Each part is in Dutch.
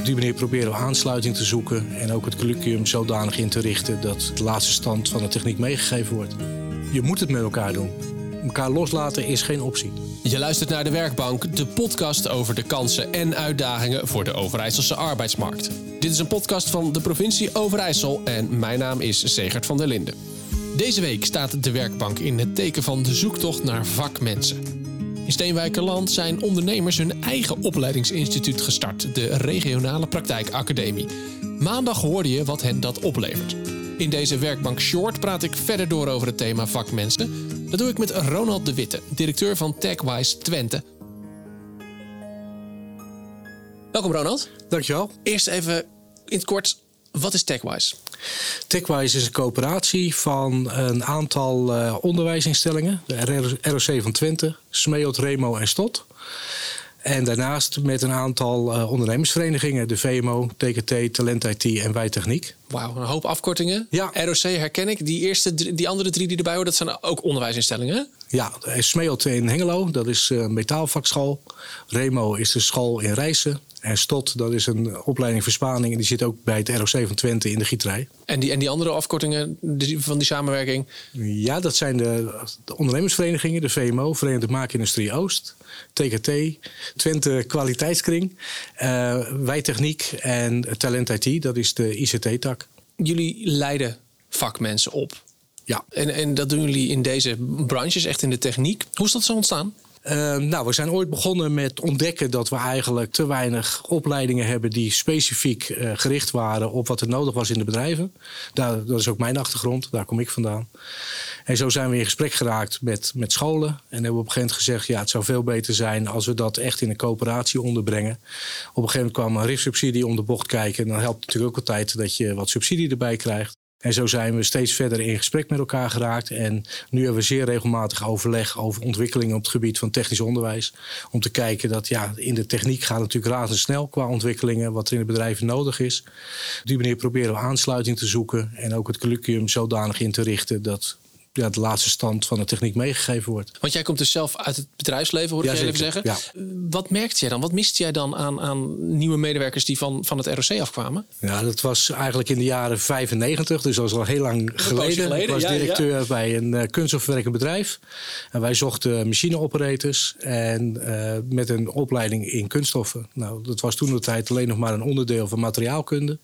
Op die manier proberen we aansluiting te zoeken en ook het curriculum zodanig in te richten dat de laatste stand van de techniek meegegeven wordt. Je moet het met elkaar doen. Elkaar loslaten is geen optie. Je luistert naar De Werkbank, de podcast over de kansen en uitdagingen voor de Overijsselse arbeidsmarkt. Dit is een podcast van de provincie Overijssel en mijn naam is Segert van der Linden. Deze week staat De Werkbank in het teken van de zoektocht naar vakmensen. In Steenwijkerland zijn ondernemers hun eigen opleidingsinstituut gestart, de Regionale Praktijkacademie. Maandag hoorde je wat hen dat oplevert. In deze werkbank Short praat ik verder door over het thema vakmensen. Dat doe ik met Ronald de Witte, directeur van TechWise Twente. Welkom Ronald. Dankjewel. Eerst even in het kort, wat is TechWise? TechWise is een coöperatie van een aantal uh, onderwijsinstellingen. De ROC van Twente, Smeot, Remo en Stot. En daarnaast met een aantal uh, ondernemersverenigingen. De VMO, TKT, Talent IT en Wijtechniek. Wauw, een hoop afkortingen. Ja. ROC herken ik. Die, eerste, die andere drie die erbij horen, dat zijn ook onderwijsinstellingen. Ja, Smeot in Hengelo, dat is een metaalvakschool. Remo is de school in Rijssen. En STOT, dat is een opleiding voor Spaning. En die zit ook bij het ROC van Twente in de gieterij. En die, en die andere afkortingen van die samenwerking? Ja, dat zijn de, de ondernemersverenigingen. De VMO, Verenigde Maakindustrie Oost. TKT, Twente Kwaliteitskring. Uh, Wijtechniek en Talent IT, dat is de ICT-tak. Jullie leiden vakmensen op. Ja. En, en dat doen jullie in deze branches, echt in de techniek. Hoe is dat zo ontstaan? Uh, nou, we zijn ooit begonnen met ontdekken dat we eigenlijk te weinig opleidingen hebben die specifiek uh, gericht waren op wat er nodig was in de bedrijven. Daar, dat is ook mijn achtergrond, daar kom ik vandaan. En zo zijn we in gesprek geraakt met, met scholen. En hebben we op een gegeven moment gezegd: ja, het zou veel beter zijn als we dat echt in een coöperatie onderbrengen. Op een gegeven moment kwam een RIF-subsidie om de bocht kijken. En dan helpt het natuurlijk ook altijd dat je wat subsidie erbij krijgt. En zo zijn we steeds verder in gesprek met elkaar geraakt. En nu hebben we zeer regelmatig overleg over ontwikkelingen op het gebied van technisch onderwijs. Om te kijken dat ja, in de techniek gaat natuurlijk razendsnel qua ontwikkelingen, wat er in de bedrijven nodig is. Op die manier proberen we aansluiting te zoeken en ook het curriculum zodanig in te richten dat ja, de laatste stand van de techniek meegegeven wordt. Want jij komt dus zelf uit het bedrijfsleven, hoor ik ja, even zeggen. Ja. Wat merkte jij dan? Wat miste jij dan aan, aan nieuwe medewerkers die van, van het ROC afkwamen? Ja, dat was eigenlijk in de jaren 95, dus dat was al heel lang geleden. geleden. Ik was directeur bij een uh, kunststofverwerkend bedrijf. En wij zochten machineoperators en uh, met een opleiding in kunststoffen. Nou, dat was toen de tijd alleen nog maar een onderdeel van materiaalkunde.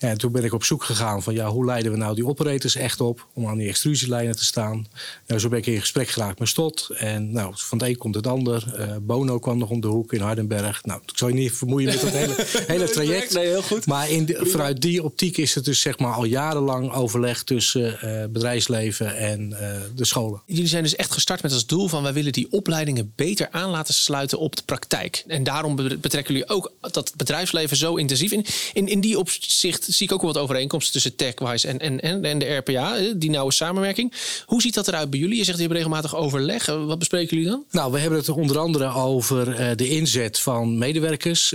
En toen ben ik op zoek gegaan van ja, hoe leiden we nou die operators echt op om aan die extrusielijnen te staan. Nou, zo ben ik in gesprek geraakt met Stot. En nou, van het een komt het ander. Uh, Bono kwam nog om de hoek in Hardenberg. Nou, ik zal je niet vermoeien met dat hele, hele traject. Nee, heel goed. Maar in de, vanuit die optiek is het dus zeg maar al jarenlang overleg tussen uh, bedrijfsleven en uh, de scholen. Jullie zijn dus echt gestart met als doel van wij willen die opleidingen beter aan laten sluiten op de praktijk. En daarom betrekken jullie ook dat bedrijfsleven zo intensief. In, in, in die opzicht zie ik ook wel wat overeenkomsten tussen TechWise en, en, en, de RPA, die nauwe samenwerking. Hoe ziet dat eruit bij jullie? Je zegt je regelmatig overleg. Wat bespreken jullie dan? Nou, we hebben het onder andere over uh, de inzet van medewerkers,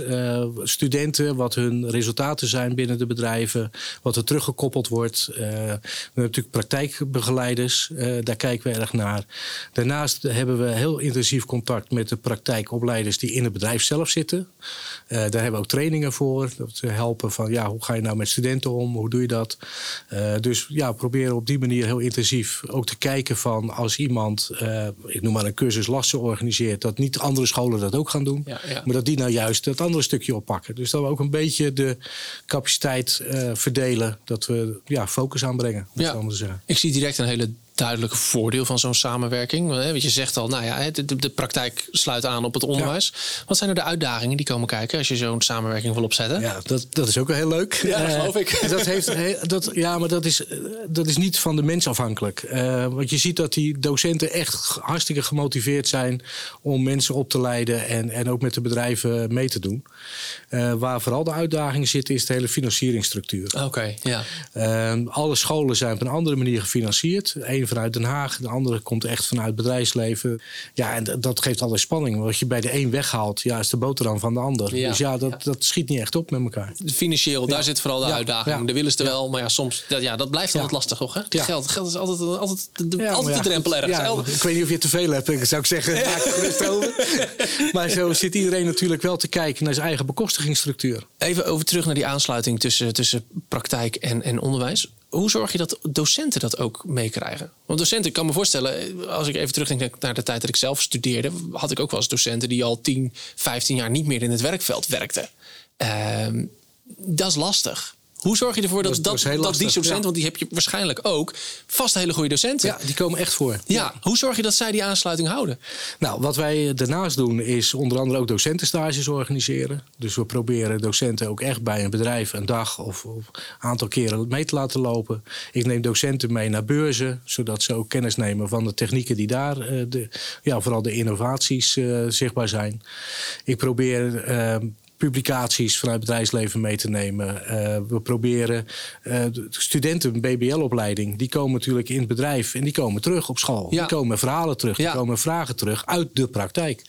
studenten, wat hun resultaten zijn binnen de bedrijven, wat er teruggekoppeld wordt. We hebben natuurlijk praktijkbegeleiders, daar kijken we erg naar. Daarnaast hebben we heel intensief contact met de praktijkopleiders die in het bedrijf zelf zitten. daar hebben we ook trainingen voor. Dat helpen van ja, hoe ga je nou met studenten om? Hoe doe je dat? Uh, dus ja, proberen op die manier heel intensief ook te kijken van als iemand, uh, ik noem maar een cursus lasten organiseert, dat niet andere scholen dat ook gaan doen. Ja, ja. Maar dat die nou juist dat andere stukje oppakken. Dus dat we ook een beetje de capaciteit uh, verdelen, dat we ja, focus aanbrengen. Ja. Ik zie direct een hele duidelijk voordeel van zo'n samenwerking? Want je zegt al, nou ja, de, de praktijk sluit aan op het onderwijs. Ja. Wat zijn er de uitdagingen die komen kijken als je zo'n samenwerking wil opzetten? Ja, dat, dat is ook wel heel leuk. Ja, dat geloof ik. Dat heeft, dat, ja, maar dat is, dat is niet van de mens afhankelijk. Uh, want je ziet dat die docenten echt hartstikke gemotiveerd zijn om mensen op te leiden en, en ook met de bedrijven mee te doen. Uh, waar vooral de uitdaging zit, is de hele financieringsstructuur. Oké, okay, ja. alle scholen zijn op een andere manier gefinancierd. Een vanuit Den Haag, de andere komt echt vanuit bedrijfsleven. Ja, en dat geeft altijd spanning. Wat je bij de een weghaalt, ja, is de boterham van de ander. Dus ja, dat, dat schiet niet echt op met elkaar. Financieel, daar zit vooral de uitdaging. De willen ze wel, maar ja, soms dat, ja, dat blijft altijd lastig, toch? Hè? Geld, geld is altijd, altijd, de, altijd de drempel ergens. ik weet niet of je te veel hebt, ik zou ik zeggen. maar zo zit iedereen natuurlijk wel te kijken naar zijn eigen bekostigingsstructuur. Even over terug naar die aansluiting tussen, tussen praktijk en, en onderwijs. Hoe zorg je dat docenten dat ook meekrijgen? Want docenten, ik kan me voorstellen, als ik even terugdenk naar de tijd dat ik zelf studeerde, had ik ook wel eens docenten die al 10, 15 jaar niet meer in het werkveld werkten. Uh, dat is lastig. Hoe zorg je ervoor dat, dat, dat, die docenten, want die heb je waarschijnlijk ook, vast hele goede docenten. Ja, die komen echt voor. Ja. Hoe zorg je dat zij die aansluiting houden? Nou, wat wij daarnaast doen is onder andere ook docentenstages organiseren. Dus we proberen docenten ook echt bij een bedrijf een dag of, een aantal keren mee te laten lopen. Ik neem docenten mee naar beurzen, zodat ze ook kennis nemen van de technieken die daar, uh, de, ja, vooral de innovaties uh, zichtbaar zijn. Ik probeer uh, publicaties vanuit het bedrijfsleven mee te nemen. Uh, we proberen uh, studenten, BBL-opleiding, die komen natuurlijk in het bedrijf en die komen terug op school. Ja. Die komen verhalen terug, ja. die komen vragen terug uit de praktijk.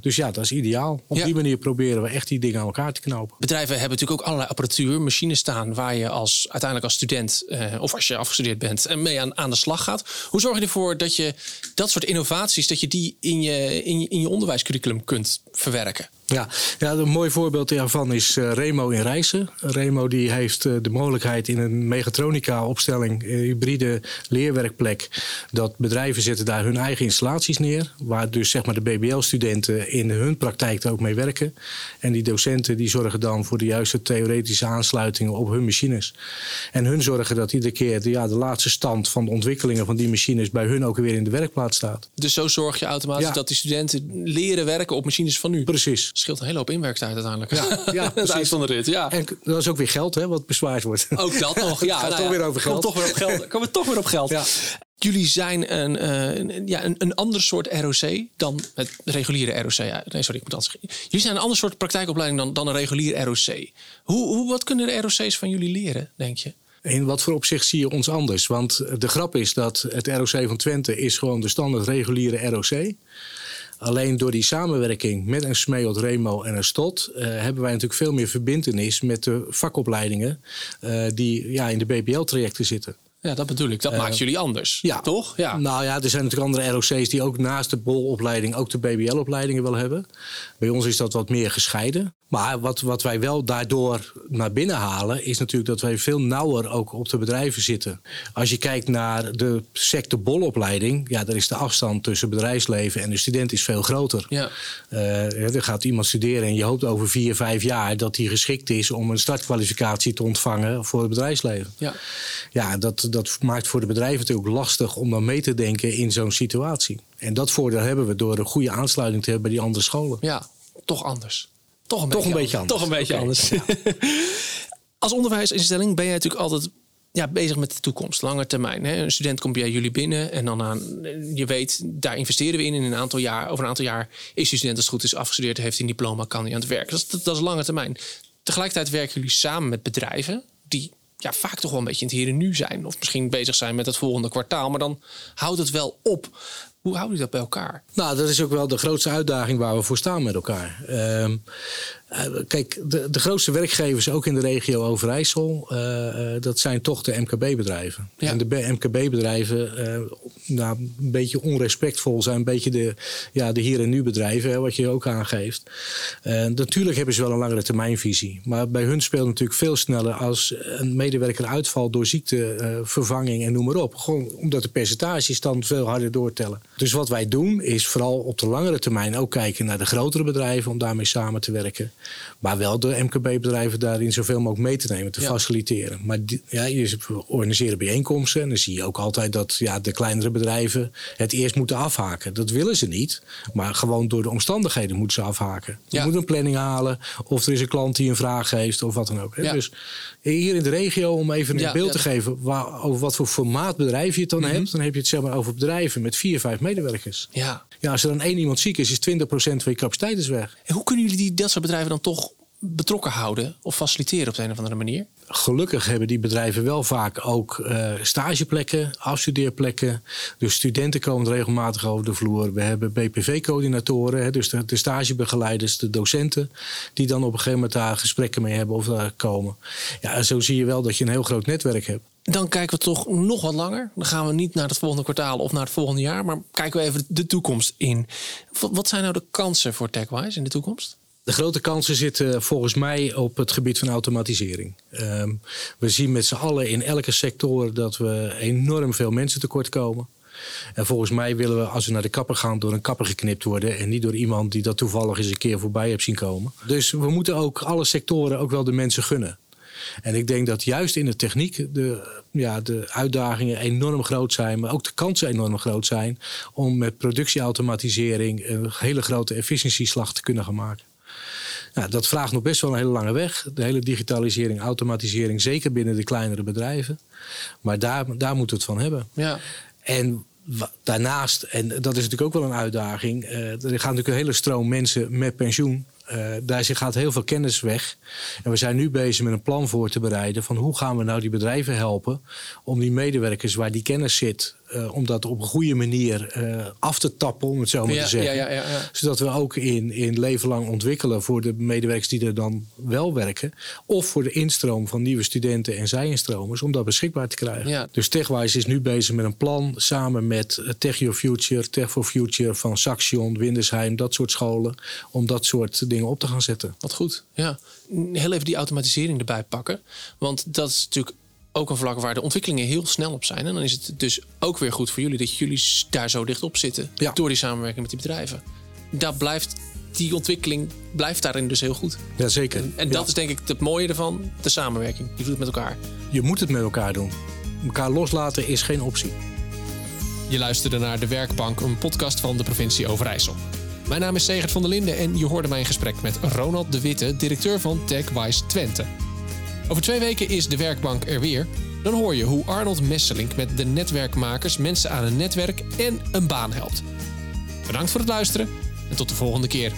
Dus ja, dat is ideaal. Op ja. die manier proberen we echt die dingen aan elkaar te knopen. Bedrijven hebben natuurlijk ook allerlei apparatuur, machines staan waar je als, uiteindelijk als student uh, of als je afgestudeerd bent en mee aan, aan de slag gaat. Hoe zorg je ervoor dat je dat soort innovaties, dat je die in je, in je, in je onderwijscurriculum kunt verwerken? Ja, ja, een mooi voorbeeld daarvan is uh, Remo in Rijssen. Remo die heeft uh, de mogelijkheid in een mechatronica-opstelling, een hybride leerwerkplek, dat bedrijven zetten daar hun eigen installaties neer, waar dus zeg maar de BBL-studenten in hun praktijk ook mee werken. En die docenten die zorgen dan voor de juiste theoretische aansluitingen op hun machines. En hun zorgen dat iedere keer de, ja, de laatste stand van de ontwikkelingen van die machines bij hun ook weer in de werkplaats staat. Dus zo zorg je automatisch ja. dat die studenten leren werken op machines van nu? Precies scheelt een hele hoop inwerktijd uiteindelijk. Ja, ja het eind van de rit. Ja. En dat is ook weer geld, hè, wat bezwaard wordt. Ook dat nog. Ja, gaat nou toch weer over geld. Komt toch weer op geld. Komen we toch weer op geld. Ja. Jullie zijn een, uh, ja, een, een ander soort ROC dan het reguliere ROC. Nee, sorry, ik moet anders zeggen. Jullie zijn een ander soort praktijkopleiding dan, dan een regulier ROC. Hoe, hoe, wat kunnen de ROC's van jullie leren, denk je? In wat voor opzicht zie je ons anders? Want de grap is dat het ROC van Twente is gewoon de standaard reguliere ROC. Alleen door die samenwerking met een Smeot, Remo en een Stot uh, hebben wij natuurlijk veel meer verbindenis met de vakopleidingen uh, die ja, in de BBL-trajecten zitten. Ja, dat bedoel ik. Dat uh, maakt jullie anders. Ja. Toch? Ja. Nou ja, er zijn natuurlijk andere ROC's die ook naast de bolopleiding ook de BBL-opleidingen willen hebben. Bij ons is dat wat meer gescheiden. Maar wat, wat wij wel daardoor naar binnen halen, is natuurlijk dat wij veel nauwer ook op de bedrijven zitten. Als je kijkt naar de sector bolopleiding, ja, daar is de afstand tussen bedrijfsleven en de student is veel groter. Ja. Uh, er gaat iemand studeren en je hoopt over vier, vijf jaar dat hij geschikt is om een startkwalificatie te ontvangen voor het bedrijfsleven. Ja, ja dat, dat maakt voor de bedrijven natuurlijk lastig om dan mee te denken in zo'n situatie. En dat voordeel hebben we door een goede aansluiting te hebben bij die andere scholen. Ja, toch anders. Toch een, toch beetje, een beetje anders. Toch een beetje anders. Als onderwijsinstelling ben je natuurlijk altijd ja, bezig met de toekomst, lange termijn. Hè? Een student komt bij jullie binnen en dan aan, je weet, daar investeren we in. In een aantal jaar, over een aantal jaar is die student als het goed is afgestudeerd, heeft een diploma, kan hij aan het werk. Dat is, dat is lange termijn. Tegelijkertijd werken jullie samen met bedrijven die ja, vaak toch wel een beetje in het hier en nu zijn. Of misschien bezig zijn met het volgende kwartaal. Maar dan houdt het wel op. Hoe houden jullie dat bij elkaar? Nou, dat is ook wel de grootste uitdaging waar we voor staan met elkaar. Uh, kijk, de, de grootste werkgevers, ook in de regio Overijssel, uh, dat zijn toch de MKB-bedrijven. Ja. En de MKB-bedrijven, nou, een beetje onrespectvol zijn, een beetje de, ja, de hier en nu bedrijven, hè, wat je ook aangeeft. natuurlijk hebben ze wel een langere termijnvisie. Maar bij hun speelt natuurlijk veel sneller als een medewerker uitvalt door ziekte, vervanging en noem maar op. Gewoon omdat de percentages dan veel harder doortellen. Dus wat wij doen is vooral op de langere termijn ook kijken naar de grotere bedrijven om daarmee samen te werken. Maar wel de MKB-bedrijven daarin zoveel mogelijk mee te nemen, te ja. faciliteren. Maar die, ja, je organiseren bijeenkomsten en dan zie je ook altijd dat ja, de kleinere bedrijven het eerst moeten afhaken. Dat willen ze niet, maar gewoon door de omstandigheden moeten ze afhaken. Je ja. moet een planning halen of er is een klant die een vraag heeft of wat dan ook. Ja. Dus hier in de regio, om even een beeld te geven waar, over wat voor formaat bedrijf je het dan mm -hmm. hebt, dan heb je het zeg maar over bedrijven met vier, vijf medewerkers. Ja. Ja, als er dan één iemand ziek is, is 20% van je capaciteit is weg. En hoe kunnen jullie die, dat soort bedrijven dan toch betrokken houden of faciliteren op de een of andere manier? Gelukkig hebben die bedrijven wel vaak ook uh, stageplekken, afstudeerplekken. Dus studenten komen regelmatig over de vloer. We hebben BPV-coördinatoren, dus de, de, stagebegeleiders, de docenten, die dan op een gegeven moment daar gesprekken mee hebben of daar komen. Ja, zo zie je wel dat je een heel groot netwerk hebt. Dan kijken we toch nog wat langer. Dan gaan we niet naar het volgende kwartaal of naar het volgende jaar, maar kijken we even de toekomst in. Wat zijn nou de kansen voor TechWise in de toekomst? De grote kansen zitten volgens mij op het gebied van automatisering. Ehm, we zien met z'n allen in elke sector dat we enorm veel mensen tekort komen. En volgens mij willen we, als we naar de kapper gaan, door een kapper geknipt worden. En niet door iemand die dat toevallig eens een keer voorbij heeft zien komen. Dus we moeten ook alle sectoren ook wel de mensen gunnen. En ik denk dat juist in de techniek de, ja, de uitdagingen enorm groot zijn, maar ook de kansen enorm groot zijn om met productieautomatisering een hele grote efficiëntieslag te kunnen gaan maken. Nou, dat vraagt nog best wel een hele lange weg. De hele digitalisering, automatisering, zeker binnen de kleinere bedrijven. Maar daar, daar moeten we het van hebben. Ja. En daarnaast, en dat is natuurlijk ook wel een uitdaging, uh, er gaat natuurlijk een hele stroom mensen met pensioen. Uh, daar gaat heel veel kennis weg. En we zijn nu bezig met een plan voor te bereiden van hoe gaan we nou die bedrijven helpen om die medewerkers waar die kennis zit, uh, om dat op een goede manier uh, af te tappen, om het zo maar te zeggen. Ja, ja, Zodat we ook in, in leven lang ontwikkelen voor de medewerkers die er dan wel werken. Of voor de instroom van nieuwe studenten en zij-instromers, om dat beschikbaar te krijgen. Dus TechWise is nu bezig met een plan samen met Tech Your Future, Tech for Future van Saxion, Windersheim, dat soort scholen, om dat soort dingen op te gaan zetten. Wat goed, ja. Heel even die automatisering erbij pakken. Want dat is natuurlijk ook een vlak waar de ontwikkelingen heel snel op zijn. En dan is het dus ook weer goed voor jullie dat jullie daar zo dicht op zitten. Door die samenwerking met die bedrijven. Daar blijft die ontwikkeling blijft daarin dus heel goed. Jazeker. En, en dat is denk ik het mooie ervan, de samenwerking. Je doet het met elkaar. Je moet het met elkaar doen. Elkaar loslaten is geen optie. Je luisterde naar De Werkbank, een podcast van de provincie Overijssel. Mijn naam is Segert van der Linden en je hoorde mijn gesprek met Ronald de Witte, directeur van TechWise Twente. Over twee weken is de werkbank er weer. Dan hoor je hoe Arnold Messelink met de netwerkmakers mensen aan een netwerk en een baan helpt. Bedankt voor het luisteren en tot de volgende keer.